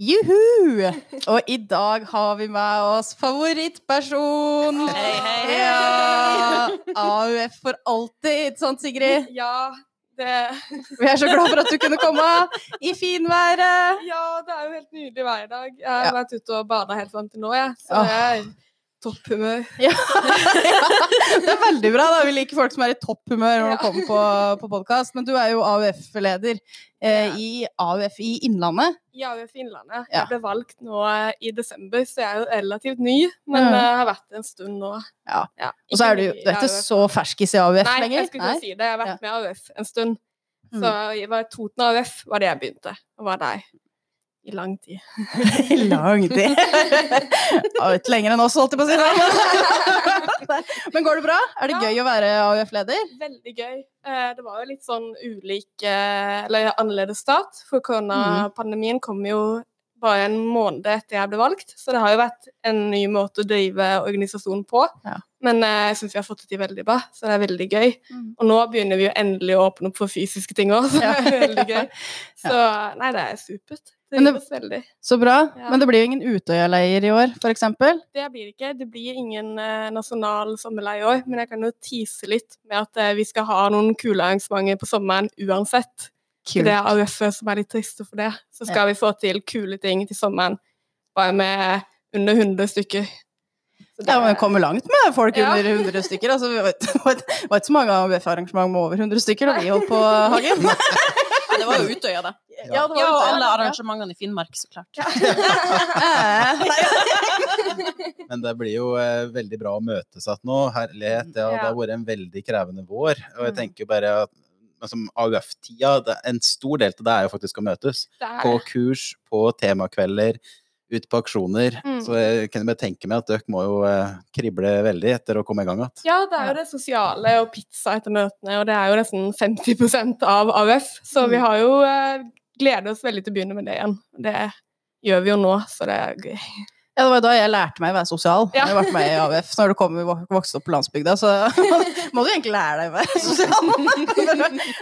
Juhu! Og i dag har vi med oss favorittperson. Hei, hei. Ja, AUF for alltid, sant Sigrid? Ja, det, Vi er så glad for at du kunne komme i finværet. ja, det er jo helt nydelig vær i dag. Jeg har Ja. vært ute og bada helt fram til nå, jeg. Så det er topphumør. Ja. Det er veldig bra. da. Vi liker folk som er i topphumør når de kommer på, på podkast. Men du er jo AUF-leder eh, i AUF i Innlandet. I AUF Innlandet. Ja. Jeg ble valgt nå eh, i desember, så jeg er jo relativt ny. Men eh, jeg har vært det en stund nå. Ja. Ja, Og så er du, du er ikke så ferskis i AUF Nei, lenger. jeg skulle ikke si det. Jeg har vært med i AUF en stund. Mm. Så jeg var Toten AUF var det jeg begynte, og var der i lang tid. I lang tid. Ikke lenger enn oss, holdt jeg på å si. Men går det bra? Er det Ja. gøy å være AUF-leder? Veldig gøy. Eh, Det var jo litt sånn ulik, eh, eller annerledes start, for koronapandemien kom jo bare en måned etter jeg ble valgt, så det har jo vært en ny måte å drive organisasjonen på. Ja. Men eh, jeg syns vi har fått det til veldig bra, så det er veldig gøy. Og nå begynner vi jo endelig å åpne opp for fysiske ting òg, så det er veldig gøy. Så nei, det er supert. Det Men det- veldig. Så bra. Ja. Men det blir jo ingen Utøya-leir i år, eksempel. Det blir det ikke. Det blir ingen eh, nasjonal sommerleir i år, men jeg kan jo tease litt med at eh, vi skal ha noen kule arrangementer på sommeren uansett. Kult. det er AUF som er litt triste for det. Så skal vi få til kule ting til sommeren, bare med under 100 stykker. Så det Ja, men vi kommer langt med folk Ja. under 100 stykker. Altså, det var ikke- så mange AUF-arrangement med over 100 stykker da vi holdt på, Hagen. Det var jo Utøya, det. Ja, Ja, og alle arrangementene i Finnmark, så klart. Men det blir jo eh, veldig bra å møtes igjen nå. Herlighet. Det har, det har vært en veldig krevende vår. Og jeg Mm. tenker jo bare at altså, AUF-tida, en stor del av det er jo faktisk å møtes. På kurs, på temakvelder, ut på aksjoner. Mm. Så jeg kan bare tenke meg at dere må jo eh, krible veldig etter å komme i gang igjen. Ja, det er jo det sosiale og pizza etter møtene, og det er jo nesten 50% av AUF. Så vi har jo eh, gleder oss veldig til å begynne med det igjen. Det gjør vi jo nå, så det er gøy. Ja, det var da jeg lærte meg å være sosial. Ja. Jeg ble med i AUF. Når du kommer vokste opp på landsbygda, så må du egentlig lære deg å være sosial.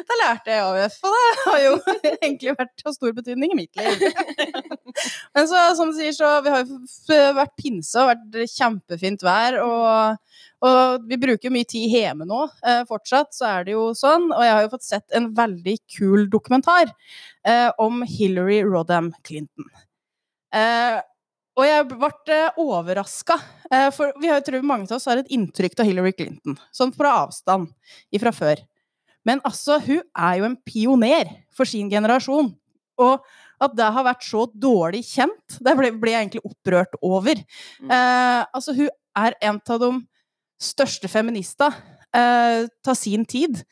Da lærte jeg AUF, og det har jo egentlig vært av stor betydning i mitt liv. Men så, som du sier, så vi har jo vært pinse og vært kjempefint vær, og, og vi bruker mye tid hjemme nå. Eh, fortsatt så er det jo sånn, og jeg har jo fått sett en veldig kul dokumentar eh, om Hillary Rodham Clinton. Eh, og jeg ble uh, overraska, for vi har, jo tror mange av oss har et inntrykk av Hillary Clinton, sånn fra avstand ifra før. Men altså, hun er jo en pioner for sin generasjon. Og at det har vært så dårlig kjent, det ble, ble jeg egentlig opprørt over. Mm. Eh, altså, hun er en av de største feminista, eh, ta sin tid.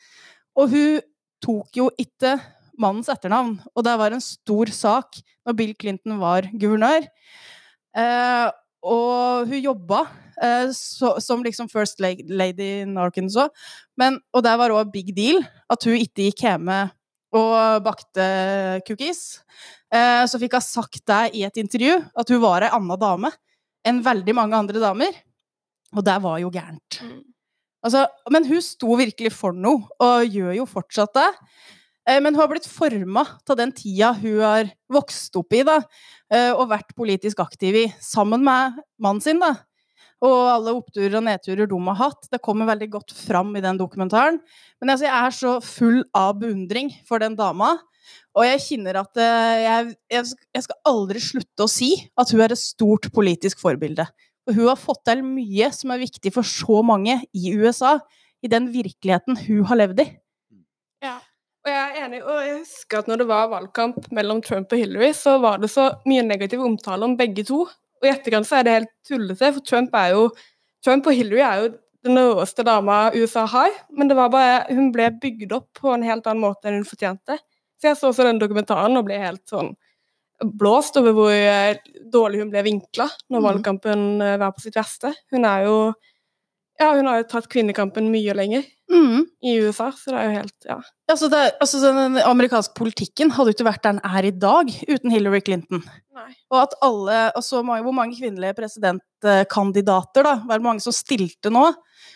Og hun tok jo ikke mannens etternavn, og det var en stor sak når Bill Clinton var guvernør. Eh, og hun jobba eh, så, som liksom first lady in Arkansas, men, og det var òg big deal at hun ikke gikk hjemme og bakte cookies. Eh, så fikk hun sagt det i et intervju, at hun var ei anna dame enn veldig mange andre damer. Og det var jo gærent. Mm. Altså, men hun sto virkelig for noe, og gjør jo fortsatt det. Eh, Men hun har blitt forma av den tida hun har vokst opp i, da, eh, og vært politisk aktiv i, sammen med mannen sin, da. Og alle oppturer og nedturer de har hatt. Det kommer veldig godt fram i den dokumentaren. Men altså, jeg er så full av beundring for den dama. Og jeg kjenner at eh, jeg, jeg, jeg skal aldri slutte å si at hun er et stort politisk forbilde. For hun har fått til mye som er viktig for så mange i USA, i den virkeligheten hun har levd i. Ja. Og jeg er enig, og jeg husker at når det var valgkamp mellom Trump og Hillary, så var det så mye negativ omtale om begge to. Og i etterkant så er det helt tullete, for Trump er jo Trump og Hillary er jo den råeste dama USA har, men det var bare, hun ble bygd opp på en helt annen måte enn hun fortjente. Så jeg så også den dokumentaren og ble helt sånn blåst over hvor eh, dårlig hun ble vinkla når Mhm. valgkampen eh, var på sitt verste. Hun er jo Ja, hun har jo tatt kvinnekampen mye lenger Mm. i USA, så det er jo helt Ja. Altså, det, altså, den amerikanske politikken hadde jo ikke vært der den er i dag uten Hillary Clinton. Nei. Og at alle, og så mange, Hvor mange kvinnelige presidentkandidater da, hvor mange som stilte nå?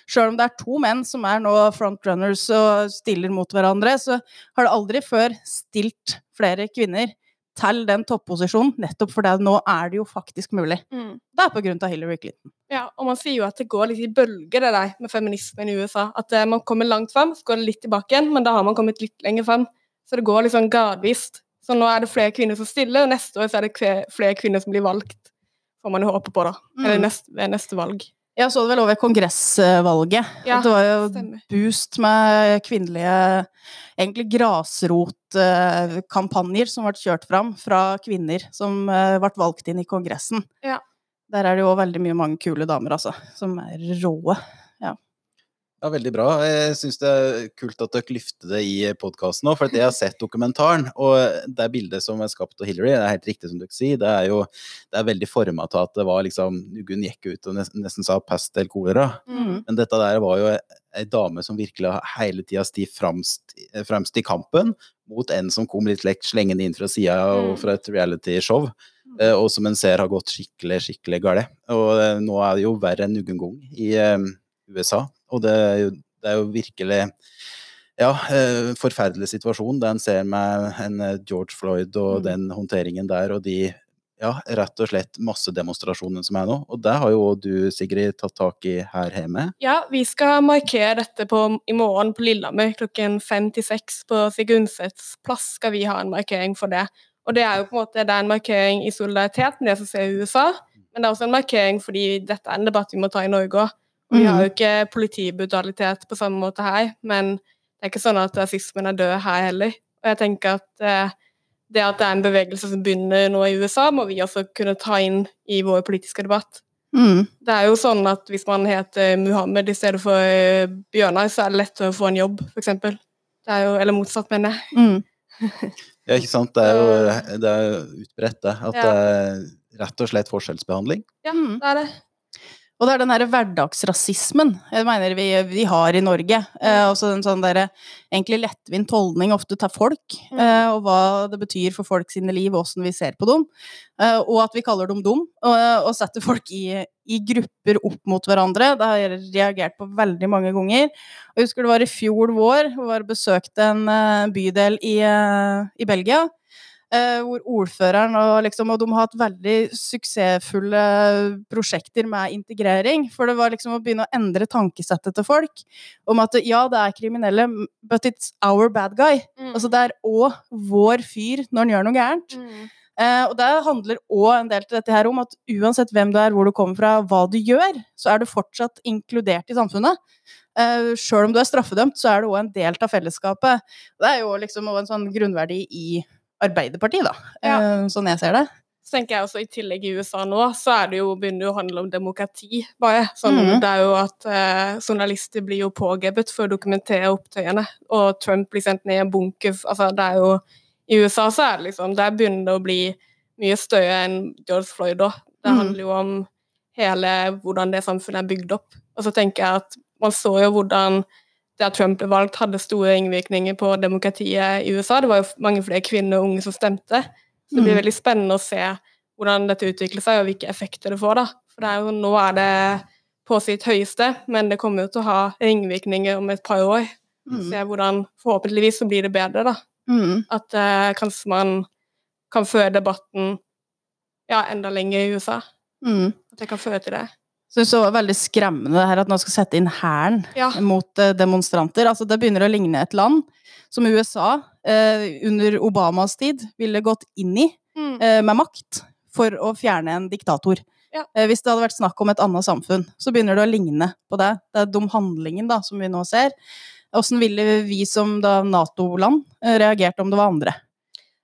Sjøl om det er to menn som er nå frontrunners og stiller mot hverandre, så har det aldri før stilt flere kvinner til den topposisjonen, nettopp fordi nå er det jo faktisk mulig. Mm. Det er på grunn av Hillary Clinton. Ja, og man sier jo at det går litt i bølger, det der med feminismen i USA. At eh, man kommer langt frem, så går det litt tilbake igjen, men da har man kommet litt lenger frem. Så det går litt sånn gradvis. Så nå er det flere kvinner som stiller, og neste år så er det flere kvinner som blir valgt. Får man jo håpe på, da. Eller Mm. neste, ved neste valg. Jeg så det vel over kongressvalget. Ja, det var jo stemmer. boost med kvinnelige Egentlig grasrotkampanjer som ble kjørt fram fra kvinner som eh, ble valgt inn i Kongressen. Ja. Der er det jo veldig mye mange kule damer, altså. Som er råe. Ja, veldig bra. Jeg syns det er kult at dere løfter det i podkasten nå, for jeg har sett dokumentaren. Og det bildet som er skapt av Hillary, det er helt riktig som dere sier, det er jo det er veldig forma til at det var liksom Gunn gikk ut og nesten, nesten sa pest eller kolera. Mm. Men dette der var jo ei dame som virkelig hele tida sti fremst, fremst i kampen mot en som kom litt lekt slengende inn fra sida og Mm. fra et realityshow. eh, Og som en ser har gått skikkelig, skikkelig galt. Og eh, nå er det jo verre enn noen gang i eh, USA. Og det er jo, det er jo virkelig ja, eh, forferdelig situasjon. Det en ser med en eh, George Floyd og Mm. den håndteringen der, og de ja, rett og slett massedemonstrasjonene som er nå. Og det har jo du, Sigrid, tatt tak i her hjemme. Ja, vi skal markere dette på, i morgen på Lillehammer klokken fem til seks på Sigurd Undsets plass. skal vi ha en markering for det. Og det er jo på en måte en markering i solidaritet med det som skjer i USA, men det er også en markering fordi dette er en debatt vi må ta i Norge òg. Vi har jo ikke politibrutalitet på samme måte her, men det er ikke sånn at rasismen er død her heller. Og jeg tenker at eh, det at det er en bevegelse som begynner nå i USA, må vi også kunne ta inn i vår politiske debatt. Mm. Det er jo sånn at hvis man heter Muhammed i stedet for eh, Bjørnar, så er det lettere å få en jobb, f.eks. Det er jo, eller motsatt, mener jeg. Mm. Ja, ikke sant. Det er jo det er utbredt, det. At Ja. det er rett og slett forskjellsbehandling. Ja, Mm. det er det. Og det er den derre hverdagsrasismen jeg mener vi, vi har i Norge. Eh, også en sånn derre egentlig lettvint holdning ofte til folk, Mm. eh, og hva det betyr for folk sine liv, og åssen vi ser på dem. Eh, og at vi kaller dem dum, og, og setter folk i, i grupper opp mot hverandre. Det har jeg reagert på veldig mange ganger. Og jeg husker det var i fjor vår, hvor jeg besøkte en eh, bydel i, eh, i Belgia. Eh, hvor ordføreren og, liksom, og de har hatt veldig suksessfulle prosjekter med integrering. For det var liksom å begynne å endre tankesettet til folk om at ja, det er kriminelle, but it's our bad guy. Altså det er òg vår fyr når han gjør noe gærent. Mm. Eh, og det handler òg en del til dette her om at uansett hvem du er, hvor du kommer fra, hva du gjør, så er du fortsatt inkludert i samfunnet. Uh, Sjøl om du er straffedømt, så er du òg en del av fellesskapet. Det er jo liksom en sånn grunnverdi i Arbeiderpartiet, da, ja. sånn jeg ser det. Så tenker jeg også i tillegg i USA nå, så er det jo, begynner det å handle om demokrati, bare. Sånn, mm. Det er jo at eh, journalister blir jo pågrepet for å dokumentere opptøyene, og Trump blir sendt ned i en bunker. Altså, det er jo I USA så er det liksom Der begynner det å bli mye større enn George Floyd òg. Det Mhm. handler jo om hele hvordan det samfunnet er bygd opp. Og så tenker jeg at man så jo hvordan at Trump ble valgt, hadde store innvirkninger på demokratiet i USA. Det var jo mange flere kvinner og unge som stemte. Så det blir Mm. veldig spennende å se hvordan dette utvikler seg, og hvilke effekter det får. da. For det er jo, nå er det på sitt høyeste, men det kommer jo til å ha ringvirkninger om et par år. Mm. Se hvordan Forhåpentligvis så blir det bedre, da. Mm. At eh, kanskje man kan føre debatten ja, enda lenger i USA. Mm. At det kan føre til det. Syns det var veldig skremmende det her at man skal sette inn hæren Ja. mot eh, demonstranter. Altså, det begynner å ligne et land som USA eh, under Obamas tid ville gått inn i Mm. eh, med makt for å fjerne en diktator. Ja. Eh, hvis det hadde vært snakk om et annet samfunn, så begynner det å ligne på det. Det er dum handlingen da, som vi nå ser. Åssen ville vi som Nato-land eh, reagert om det var andre?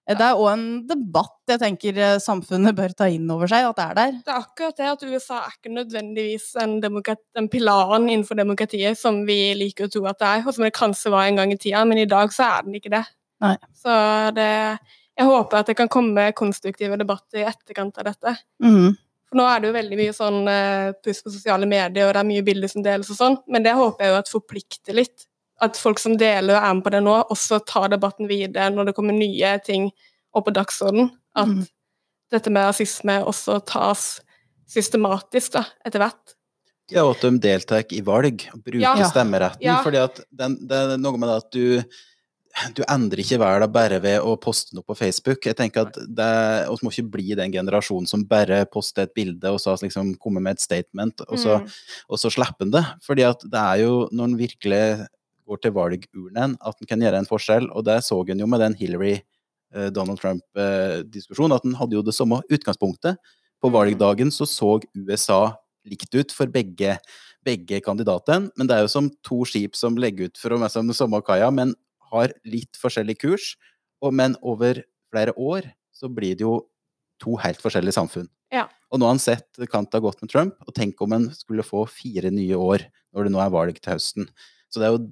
Eh, Det er òg en debatt jeg tenker eh, samfunnet bør ta inn over seg, at det er der. Det er akkurat det at USA er ikke nødvendigvis den, den pilaren innenfor demokratiet som vi liker å tro at det er, og som det kanskje var en gang i tida, men i dag så er den ikke det. Nei. Så det Jeg håper at det kan komme konstruktive debatter i etterkant av dette. Mm. For nå er det jo veldig mye sånn eh, puss på sosiale medier, og det er mye bilder som deles og sånn, men det håper jeg jo at forplikter litt. At folk som deler og er med på det nå, også tar debatten videre når det kommer nye ting opp på dagsordenen. At mm. dette med rasisme også tas systematisk da, etter hvert. Ja, og at de deltar i valg og bruker Ja. stemmeretten. Ja. fordi at den, det er noe med det at du du endrer ikke verden bare ved å poste noe på Facebook. Jeg tenker at det, Vi må ikke bli den generasjonen som bare poster et bilde og så liksom kommer med et statement, og så, Mm. og så slipper en det. Fordi at det er jo når en virkelig går til valgurnen at en kan gjøre en forskjell, og det så en jo med den Hillary-Donald Trump-diskusjonen, at en hadde jo det samme utgangspunktet. På Mm. valgdagen så så USA likt ut for begge, begge kandidatene, men det er jo som to skip som legger ut for messe den samme kaia, men har litt forskjellig kurs. Og, men over flere år så blir det jo to helt forskjellige samfunn. Ja. Og nå har han sett kanta godt med Trump, og tenk om han skulle få fire nye år når det nå er valg til høsten. Så det er jo,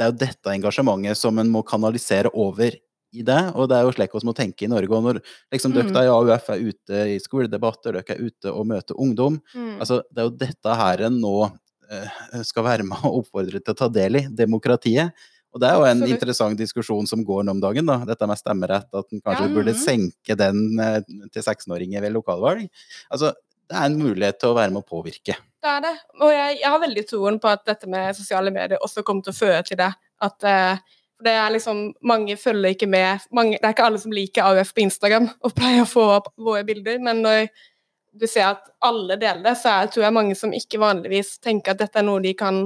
det er jo dette engasjementet som en må kanalisere over i det, og det er jo slik vi må tenke i Norge. Og når liksom Mm. dere i AUF er ute i skoledebatter, dere er ute og møter ungdom, Mm. Altså, det er jo dette her en nå eh, skal være med og oppfordre til å ta del i, demokratiet. Og det er jo en Absolutt. interessant diskusjon som går nå om dagen, da. Dette med stemmerett, at en kanskje Ja, burde mhm. senke den eh, til 16-åringer ved lokalvalg. Altså, det er en mulighet til å være med å påvirke. Det er det. Og jeg, jeg har veldig troen på at dette med sosiale medier også kommer til å føre til det. At eh, det er liksom Mange følger ikke med. Mange, det er ikke alle som liker AUF på Instagram og pleier å få opp våre bilder, men når du ser at alle deler det, så er, tror jeg mange som ikke vanligvis tenker at dette er noe de kan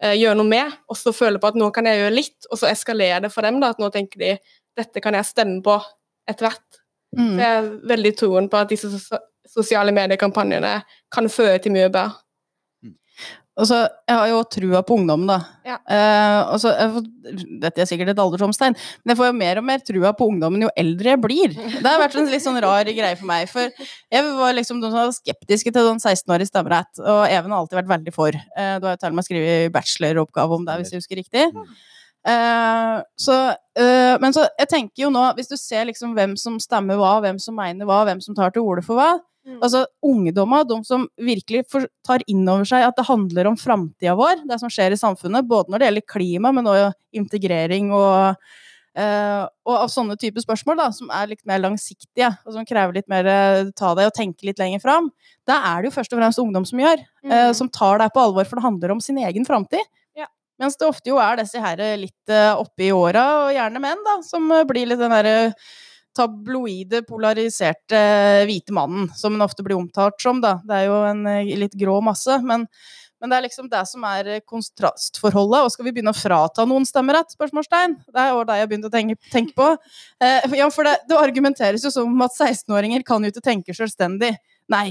eh, gjøre noe med, og så føler på at nå kan jeg gjøre litt, og så eskalerer det for dem. da, At nå tenker de dette kan jeg stemme på etter hvert. Mm. Så jeg er veldig troen på at disse sosiale mediekampanjene kan føre til mye bedre. Og så, Jeg har jo trua på ungdom, da. Ja. Eh, altså, jeg får- dette er sikkert et alderdomstegn, men jeg får jo mer og mer trua på ungdommen jo eldre jeg blir. Det har vært en litt sånn rar greie for meg. For jeg var liksom de som var skeptiske til sånn 16-årig stemmerett, og Even har alltid vært veldig for. Eh, du har jo til og med skrevet bacheloroppgave om det, hvis jeg husker riktig. Eh, så, eh, men så, jeg tenker jo nå, hvis du ser liksom hvem som stemmer hva, hvem som mener hva, hvem som tar til orde for hva, Mm. Altså ungdommer, de som virkelig tar inn over seg at det handler om framtida vår, det som skjer i samfunnet, både når det gjelder klima, men også integrering og, eh, og av sånne typer spørsmål, da, som er litt mer langsiktige, og som krever litt mer eh, ta deg og tenke litt lenger fram. Da er det jo først og fremst ungdom som gjør, eh, Mhm. som tar deg på alvor, for det handler om sin egen framtid. Ja. Mens det ofte jo er disse her litt uh, oppe i åra, og gjerne menn, da, som eh, blir litt den derre tabloide, polariserte hvite mannen, som den ofte blir omtalt som. Da. Det er jo en eh, litt grå masse, men, men det er liksom det som er eh, kontrastforholdet. Og skal vi begynne å frata noen stemmerett? spørsmålstegn? Det er også det jeg har begynt å tenke, tenke på. Eh, ja, for det, det argumenteres jo som at 16-åringer kan jo ikke tenke selvstendig. Nei.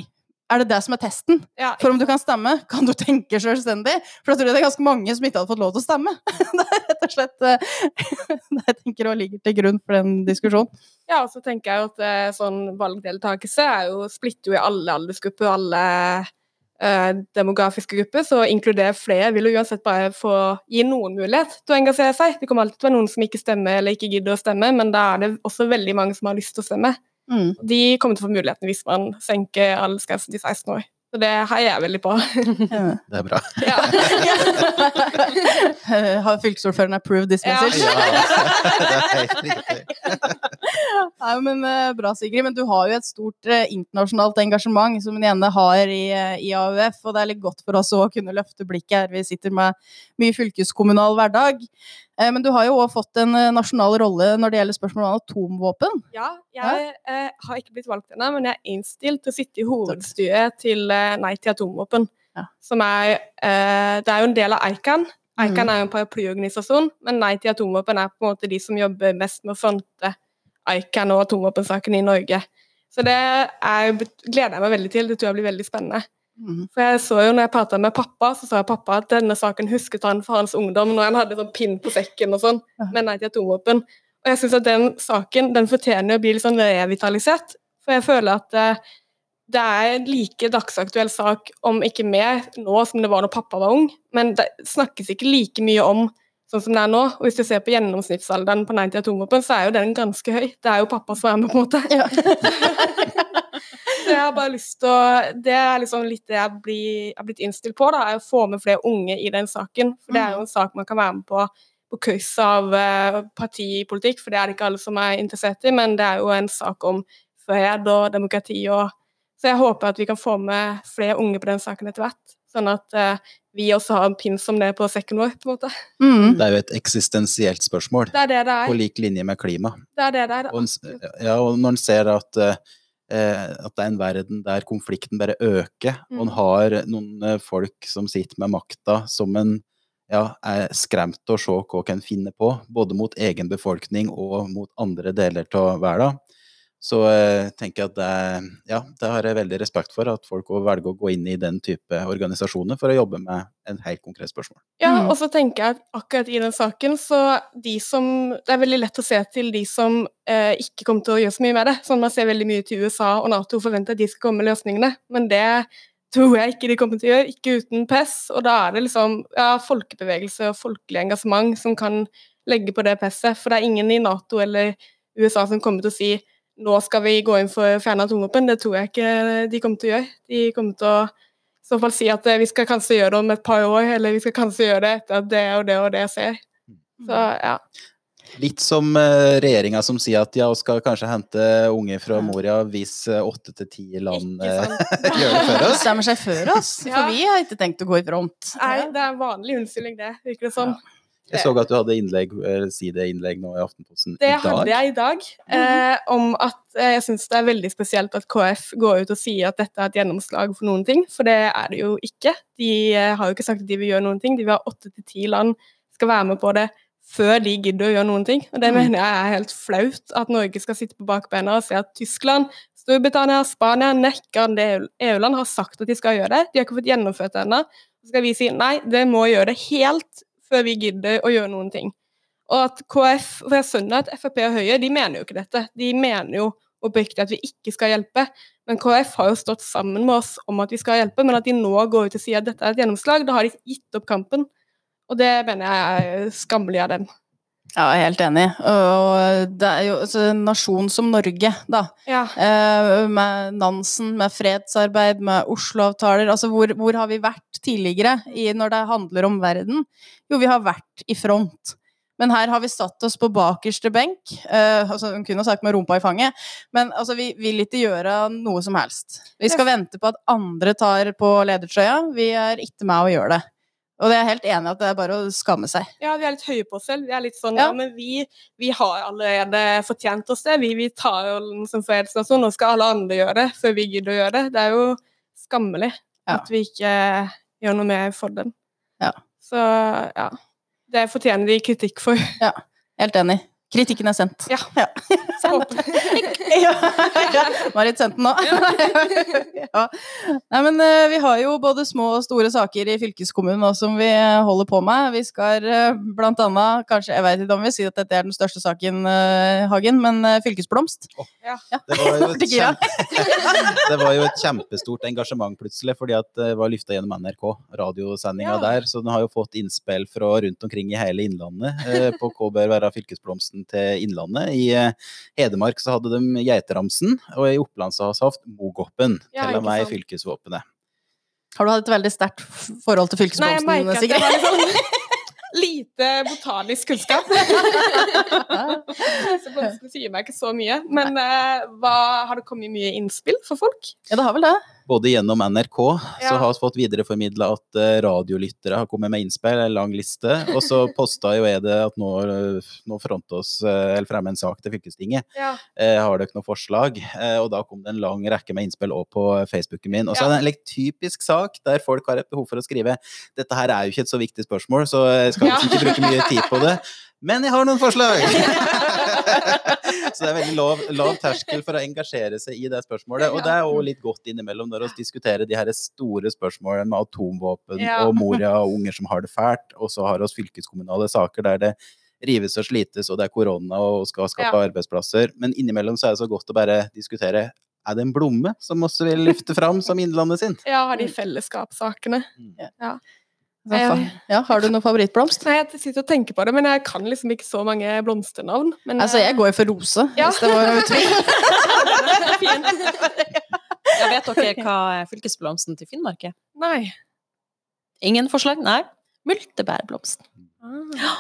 Er det det som er testen? Ja, For om du kan stemme, kan du tenke selvstendig? For da tror jeg det er ganske mange som ikke hadde fått lov til å stemme. Det er rett og slett eh, det jeg tenker og ligger til grunn for den diskusjonen. Ja, og så tenker jeg at eh, sånn valgdeltakelse er jo splitter jo i alle aldersgrupper og alle eh, demografiske grupper, så inkludere flere vil jo uansett bare få gi noen mulighet til å engasjere seg. Det kommer alltid til å være noen som ikke stemmer eller ikke gidder å stemme, men da er det også veldig mange som har lyst til å stemme. Mm. De kommer til å få muligheten hvis man senker aldersgrensen til 16 år. Så det heier jeg veldig på. Det er bra. ja. Har fylkesordføreren approved this message? Ja. Nei, men eh, Bra, Sigrid. Men du har jo et stort eh, internasjonalt engasjement som en gjerne har i, eh, i AUF. Og det er litt godt for oss å kunne løfte blikket her. Vi sitter med mye fylkeskommunal hverdag. Eh, men du har jo òg fått en eh, nasjonal rolle når det gjelder spørsmål om atomvåpen. Ja, jeg eh, har ikke blitt valgt ennå, men jeg er innstilt til å sitte i hovedstyret til eh, Nei til atomvåpen. Ja. Som er eh, Det er jo en del av ICAN. ICAN Mhm. er jo en paraplyorganisasjon, men Nei til atomvåpen er på en måte de som jobber mest med å fronte ICAN og atomvåpensaken i Norge. Så det er, gleder jeg meg veldig til. Det tror jeg blir veldig spennende. Mm. For jeg så jo når jeg pratet med pappa, så sa jeg pappa at denne saken husket han for hans ungdom når han hadde sånn pinn på sekken og sånn, med nei til atomvåpen. Og jeg syns at den saken den fortjener å bli litt sånn revitalisert. For jeg føler at eh, det er en like dagsaktuell sak, om ikke mer, nå som det var når pappa var ung. Men det snakkes ikke like mye om sånn som det er nå. Og hvis du ser på gjennomsnittsalderen på nei til atomvåpen, så er jo den ganske høy. Det er jo pappa som er med, på en måte. Ja. Så jeg har bare lyst til å Det er liksom litt det jeg blir, jeg har blitt innstilt på, da, er å få med flere unge i den saken. For det er jo en sak man kan være med på på kryss av eh, partipolitikk, for det er det ikke alle som er interessert i, men det er jo en sak om fred og demokrati og Så jeg håper at vi kan få med flere unge på den saken etter hvert. Så sånn at eh, vi også har en pin som det på sekken vår, på en måte. Mm. Det er jo et eksistensielt spørsmål, Det er det det på er. lik linje med klima. Det er det det er. Og, ja, og når en ser at, eh, at det er en verden der konflikten bare øker, og en Mm. har noen eh, folk som sitter med makta som en ja, er skremt til å se hva kan finne på, både mot egen befolkning og mot andre deler av verden. Så eh, tenker jeg at det, ja, det har jeg veldig respekt for, at folk velger å gå inn i den type organisasjoner for å jobbe med en helt konkret spørsmål. Ja, Mm. og så tenker jeg at akkurat i den saken, så de som Det er veldig lett å se til de som eh, ikke kommer til å gjøre så mye med det. Sånn man ser veldig mye til USA og Nato og forventer at de skal komme med løsningene, men det tror jeg ikke de kommer til å gjøre, ikke uten press. Og da er det liksom ja, folkebevegelse og folkelig engasjement som kan legge på det presset, for det er ingen i Nato eller USA som kommer til å si nå skal vi gå inn for å fjerne atomvåpen. Det tror jeg ikke de kommer til å gjøre. De kommer til å i så fall si at eh, vi skal kanskje gjøre det om et par år, eller vi skal kanskje gjøre det etter at det og det og det skjer. Så ja. Litt som uh, regjeringa som sier at ja, vi skal kanskje hente unge fra Moria hvis eh, åtte til ti land eh, gjør det før oss. Stemmer seg før oss, Ja. for vi har ikke tenkt å gå i front. Nei, det er en vanlig unnskyldning, det. Virker det som. Jeg så at du hadde innlegg, eller sideinnlegg nå i Aftenposten Det i dag. Det hadde jeg i dag, eh, om at eh, jeg syns det er veldig spesielt at KF går ut og sier at dette er et gjennomslag for noen ting, for det er det jo ikke. De eh, har jo ikke sagt at de vil gjøre noen ting. De vil ha åtte til ti land skal være med på det før de gidder å gjøre noen ting. Og det Mm. mener jeg er helt flaut, at Norge skal sitte på bakbeina og se at Tyskland, Storbritannia, Spania, nekkende EU-land har sagt at de skal gjøre det. De har ikke fått gjennomført det ennå. Så skal vi si nei, det må gjøre det helt før vi gidder å gjøre noen ting. Og at KrF, for jeg skjønner at Frp og Høyre de mener jo ikke dette. De mener jo oppriktig at vi ikke skal hjelpe. Men KrF har jo stått sammen med oss om at vi skal hjelpe, men at de nå går ut og sier at dette er et gjennomslag, da har de gitt opp kampen. Og det mener jeg er skammelig av dem. Ja, jeg er helt enig. Og det er jo altså, en nasjon som Norge, da. Ja. Eh, med Nansen, med fredsarbeid, med Oslo-avtaler. Altså, hvor, hvor har vi vært tidligere i, når det handler om verden? Jo, vi har vært i front. Men her har vi satt oss på bakerste benk. Eh, altså, hun kunne sagt med rumpa i fanget, men altså, vi vil ikke gjøre noe som helst. Vi skal vente på at andre tar på ledertrøya. Vi er ikke med å gjøre det. Og det er helt enig at det er bare å skamme seg. ja, vi er litt høye på oss selv. Vi er litt sånn Ja. ja, men vi, vi har allerede fortjent oss det. Vi, vi tar rollen som fredsnasjon, nå skal alle andre gjøre det før vi gidder å gjøre det. Det er jo skammelig Ja. at vi ikke gjør noe mer for dem. Ja. Så ja. Det fortjener de kritikk for. Ja, Helt enig. Kritikken er sendt. Ja. Håper. ja. Marit sendte den nå. ja. Nei, men eh, vi har jo både små og store saker i fylkeskommunen nå som vi holder på med. Vi skal eh, blant annet, kanskje, jeg vet ikke om vi sier at dette er den største saken, eh, Hagen, men fylkesblomst. Ja. Det var, kjempe, det var jo et kjempestort engasjement plutselig, fordi at det var lufta gjennom NRK, radiosendinga Ja. der. Så den har jo fått innspill fra rundt omkring i hele Innlandet på hva bør være fylkesblomsten til Innlandet. I eh, Hedmark så hadde de Geiteramsen, og i Oppland så har vi hatt Mogoppen, Ja, til og med i fylkesvåpenet. Har du hatt et veldig sterkt forhold til Nei, jeg fylkesblomsten, merker at det var sånn lite botanisk kunnskap. Så blomstene sier meg ikke så mye. Men eh, hva, har det kommet mye innspill for folk? Ja, det har vel det. Både gjennom NRK så har vi fått videreformidla at eh, radiolyttere har kommet med innspill, en lang liste. Og så posta jo jeg det at nå, nå fronter oss, eh, eller fremmer en sak til fylkestinget. Ja. Eh, har dere noen forslag? Eh, og da kom det en lang rekke med innspill òg på Facebooken min. Og så Ja. er det en like, typisk sak der folk har et behov for å skrive dette her er jo ikke et så viktig spørsmål, så jeg skal Ja. liksom ikke bruke mye tid på det. Men jeg har noen forslag! så det er veldig lav, lav terskel for å engasjere seg i det spørsmålet. Og det er òg litt godt innimellom når vi diskuterer de her store spørsmålene med atomvåpen Ja. og Moria og unger som har det fælt, og så har vi fylkeskommunale saker der det rives og slites, og det er korona og skal skape arbeidsplasser. Men innimellom så er det så godt å bare diskutere er det en blomme som også vil løfte fram som Innlandet sin? ja, har de fellesskapssakene. Så fa- Ja, har du noen favorittblomst? Nei, jeg sitter og tenker på det, men jeg kan liksom ikke så mange blomsternavn. Men, Altså, jeg går jo for rose, Ja. hvis det var noe tvil. eh, fint. Ja, vet dere hva fylkesblomsten til Finnmark er? Nei. Ingen forslag? Nei. Multebærblomsten. Ah.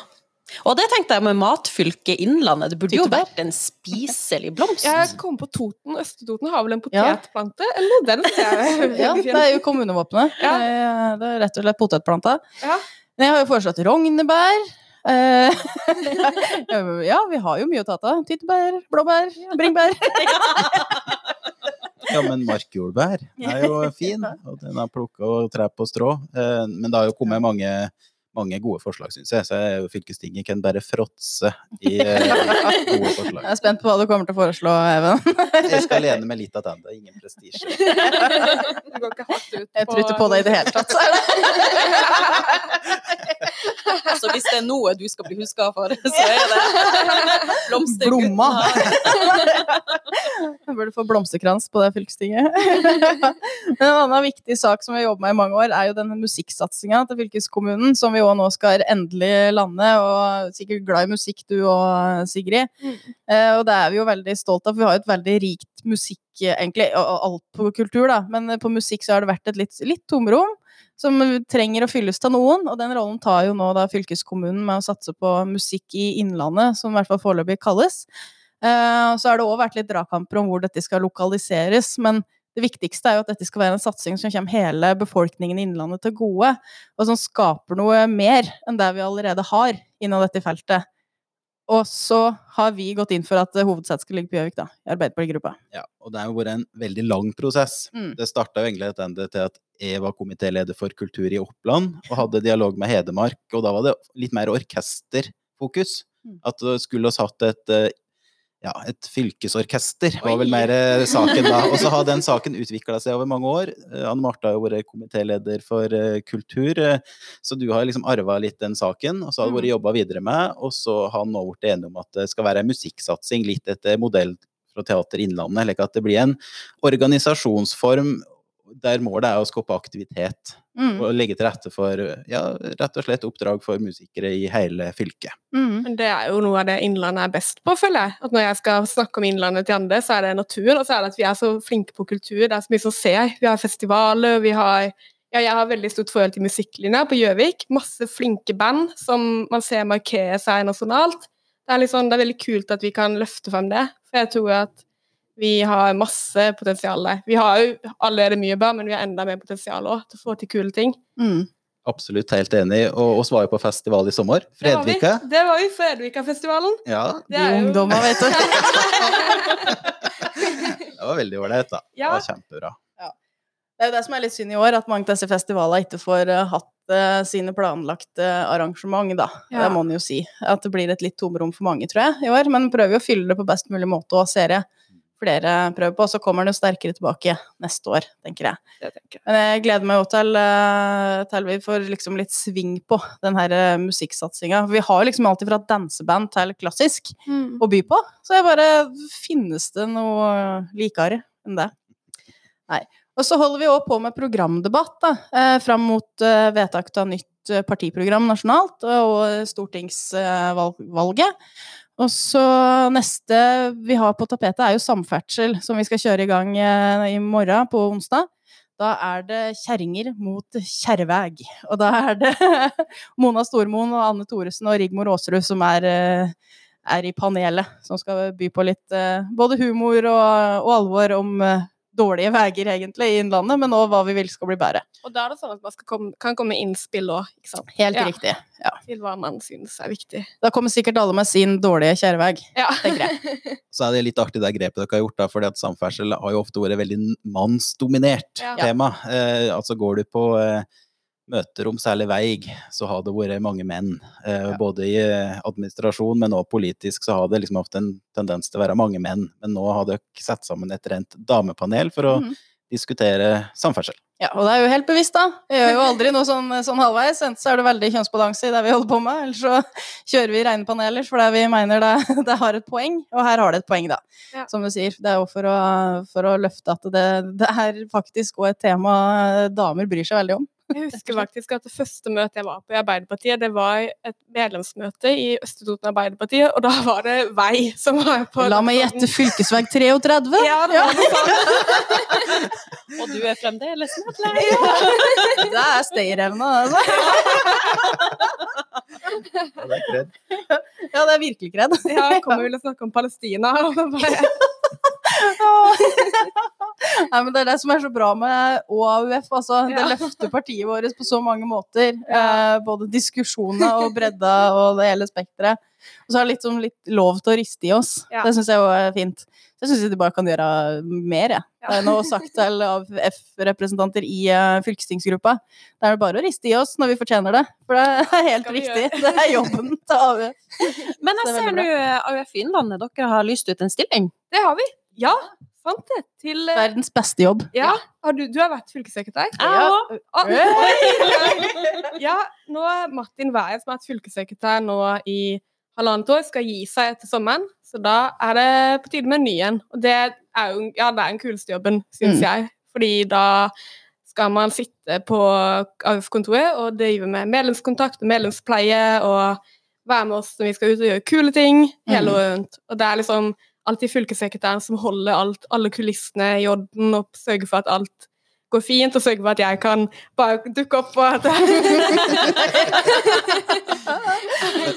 Og det tenkte jeg med matfylket Innlandet. Det burde jo vært en spiselig blomst. Jeg kom på Toten. Østre-Toten har vel en Ja. potetplante? Eller den er Ja, det er jo kommunevåpenet. Ja. Eh, Det er rett og slett potetplanta. Ja. Jeg har jo foreslått rognebær. Eh, ja, vi har jo mye å ta av. Tyttebær, blåbær, bringebær. Ja, men markjordbær er jo fin, og den har plukka og trær på strå. Eh, Men det har jo kommet mange, mange gode forslag, syns jeg. Så jeg- fylkestinget kan bare fråtse i eh, gode forslag. Jeg er spent på hva du kommer til å foreslå, Even. Jeg skal lene meg litt tilbake, det er ingen prestisje. Du går ikke hardt ut på Jeg tror ikke på det i det hele tatt. Så hvis det er noe du skal bli huska for, så er det blomster. Blomma. Jeg burde få blomsterkrans på det fylkestinget. Men en annen viktig sak som vi har jobbet med i mange år, er jo denne musikksatsinga til fylkeskommunen, som vi òg nå skal endelig lande. Og sikkert glad i musikk du og Sigrid. Mm. Eh, og det er vi jo veldig stolt av. for Vi har jo et veldig rikt musikk, egentlig, og og alt på kultur, da. Men på musikk så har det vært et litt, litt tomrom. Som trenger å fylles til noen, og den rollen tar jo nå da fylkeskommunen med å satse på musikk i Innlandet, som i hvert fall foreløpig kalles. Eh, så har det òg vært litt dragkamper om hvor dette skal lokaliseres, men det viktigste er jo at dette skal være en satsing som kommer hele befolkningen i Innlandet til gode, og som skaper noe mer enn det vi allerede har innen dette feltet. Og så har vi gått inn for at hovedsetet skal ligge på Gjøvik, da, i Arbeiderpartigruppa. Ja, og det har jo vært en veldig lang prosess. Mm. Det starta jo egentlig etter til at jeg var komitéleder for kultur i Oppland og hadde dialog med Hedmark, og da var det litt mer orkesterfokus. Mm. At skulle oss hatt et eh, ja, et fylkesorkester, var vel mer eh, saken da. Og så har den saken utvikla seg over mange år. Eh, Anne Marte har jo vært komitéleder for eh, kultur, så du har liksom arva litt den saken, og så har du vært jobba videre med, og så har han nå blitt enig om at det skal være en musikksatsing litt etter modell fra Teater Innlandet, eller at det blir en organisasjonsform der målet er å skape aktivitet Mm. og legge til rette for ja, rett og slett oppdrag for musikere i hele fylket. Mm. Men det er jo noe av det Innlandet er best på, føler jeg. At når jeg skal snakke om Innlandet til andre, så er det naturen, og så er det at vi er så flinke på kultur. Det er så mye som ser. Vi har festivaler, vi har ja, jeg har veldig stort forhold til musikklinja på Gjøvik. Masse flinke band som man ser markerer seg nasjonalt. Det er, sånn, det er veldig kult at vi kan løfte frem det, for jeg tror at vi har masse potensial der. Vi har jo allerede mye bra, men vi har enda mer potensial også, til å få til kule ting. Mm. Absolutt helt enig. Og oss var jo på festival i sommer. Det var vi. Fredvika. Det var jo Fredvika-festivalen. Ja, Det er jo- ungdommer, vet du. det var veldig ålreit, da. Det var kjempebra. Det er jo det som er litt synd i år, at mange av disse festivalene ikke får eh, hatt uh, sine planlagte arrangement, da. Ja. Det må en jo si. At det blir et litt tomrom for mange, tror jeg, i år. Men prøver jo å fylle det på best mulig måte, og ser jeg flere prøver på. Og Så kommer den jo sterkere tilbake neste år, tenker jeg. Det tenker jeg. Men jeg gleder meg jo til, eh, til vi får liksom litt sving på den her eh, musikksatsinga. Vi har jo liksom alltid fra danseband til klassisk Mm. å by på. Så jeg bare Finnes det noe likere enn det? Nei. Og så holder vi òg på med programdebatt da, eh, fram mot vedtak av nytt partiprogram nasjonalt og stortingsvalget. Og så neste vi har på tapetet, er jo samferdsel, som vi skal kjøre i gang eh, i morgen, på onsdag. Da er det kjerringer mot kjerreveg. Og da er det Mona Stormoen og Anne Thoresen og Rigmor Aasrud som er eh, er i panelet, som skal by på litt eh, både humor og, og alvor om dårlige veier, egentlig, i Innlandet, men òg hva vi vil skal bli bedre. Og da er det sånn at man skal komme, kan komme med innspill òg, ikke sant? Helt Ja. riktig. Ja. Til hva man synes er viktig. Da kommer sikkert alle med sin dårlige kjærevei, Ja. tenker jeg. Så er det litt artig det grepet dere har gjort, da, fordi at samferdsel har jo ofte vært veldig mannsdominert Ja. tema. Eh, altså går du på eh, møter om særlig vei, så har det vært mange menn. Eh, Ja. Både i eh, administrasjon, men også politisk så har det liksom hatt en tendens til å være mange menn. Men nå har dere satt sammen et rent damepanel for å mm. diskutere samferdsel. Ja, og det er jo helt bevisst, da. Vi gjør jo aldri noe sånn, sånn halvveis. Enten så er det veldig kjønnsbalanse i det vi holder på med, eller så kjører vi rene paneler fordi vi mener det, det har et poeng. Og her har det et poeng, da. Ja. Som du sier. Det er jo for å, for å løfte at det, det er faktisk òg et tema damer bryr seg veldig om. Jeg husker faktisk at det første møtet jeg var på i Arbeiderpartiet, det var et medlemsmøte i Øst-Toten Arbeiderpartiet, og da var det vei som var på La meg gjette fylkesvei 33. Ja, det var det sånt. Og du er fremdeles medlem. Det er stayerevna, altså. Ja, det er kredd. Ja, det er virkelig kredd. Ja, jeg kommer vel og snakke om Palestina. Og da bare, Nei, men Det er det som er så bra med ÅAUF. Altså. Det Ja. løfter partiet vårt på så mange måter. Eh, både diskusjonene og bredda og det hele spekteret. Og så har det litt, sånn, litt lov til å riste i oss. Ja. Det syns jeg er fint. Så jeg syns de bare kan gjøre mer, jeg. Ja. Det er noe sagt til AUF-representanter i uh, fylkestingsgruppa. Det er det bare å riste i oss når vi fortjener det. For det er helt riktig. Det er jobben til AUF. Men jeg er ser nå AUF Innlandet, dere har lyst ut en stilling. det har vi. Ja, sant det. Til eh, Verdens beste jobb. Ja, har du, du har vært fylkessekretær? Jeg òg. Ah, oi. Ja, nå er Martin Wæe, som har vært fylkessekretær nå i halvannet år, skal gi seg etter sommeren. Så da er det på tide med en ny en. Og det er jo ja, det er den kuleste jobben, syns Mm. jeg. Fordi da skal man sitte på AUF-kontoret og drive med medlemskontakt og medlemspleie og være med oss når vi skal ut og gjøre kule ting hele Mm. året rundt. Og det er liksom alltid fylkessekretæren som holder alt, alle kulissene i orden og sørger for at alt går fint, og sørger for at jeg kan bare dukke opp og at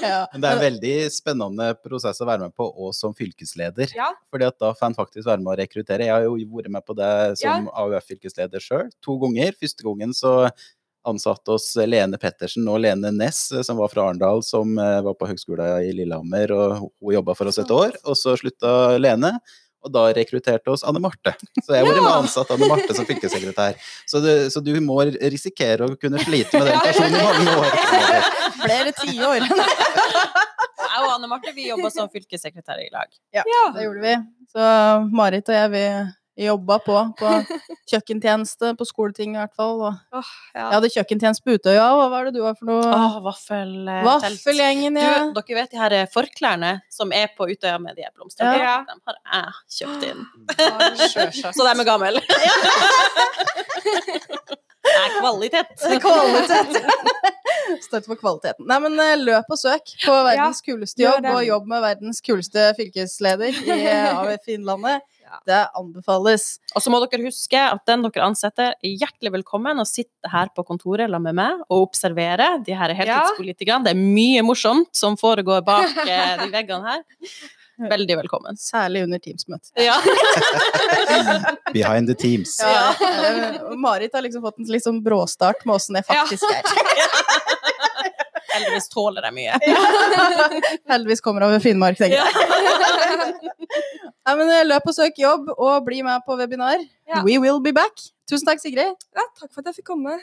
Ja. Men det er en veldig spennende prosess å være med på, og som fylkesleder. Ja. Fordi at da får en faktisk være med å rekruttere. Jeg har jo vært med på det som AUF-fylkesleder sjøl, to ganger. Første gangen så ansatte oss Lene Pettersen og Lene Næss, eh, som var fra Arendal, som eh, var på høgskolen i Lillehammer, og hun jobba for oss et år. Og så slutta Lene. Og da rekrutterte oss Anne Marte. Så jeg med og ansatt Anne Marte som fylkessekretær. Så, det, så du må risikere å kunne slite med den personen i mange år. Flere tiår. Jeg og Anne Marte vi jobba som fylkessekretærer i lag. Ja, det gjorde vi. Så Marit og jeg, vi jobba på på kjøkkentjeneste på skoleting i hvert fall. Og Åh, ja. jeg hadde kjøkkentjeneste på Utøya, og hva er det du har for noe? Oh, vaffeltelt. Vaffelgjengen, Du, ja. dere vet de her forklærne som er på Utøya med de blomstene? Ja. De har jeg kjøpt inn. Sjølsagt. Så de er gamle. Det er kvalitet. Kvalitet. Støtt på kvaliteten. Nei, men eh, løp og søk på verdens kuleste jobb, og jobb med verdens kuleste fylkesleder i eh, AUF Innlandet. Det anbefales. Og så må dere huske at den dere ansetter, er hjertelig velkommen og sitte her på kontoret sammen med meg og observere de her heltidspolitikerne. Det er mye morsomt som foregår bak eh, de veggene her. Veldig velkommen. Særlig under Teams-møtet. Ja. Behind the teams. Ja. Marit har liksom fått en litt sånn bråstart med åssen det faktisk er. Heldigvis tåler de mye. Heldigvis kommer over Finnmark, tenker jeg. Nei, men eh, løp og søk jobb, og bli med på webinar. Ja. We will be back. Tusen takk, Sigrid. ja, takk for at jeg fikk komme.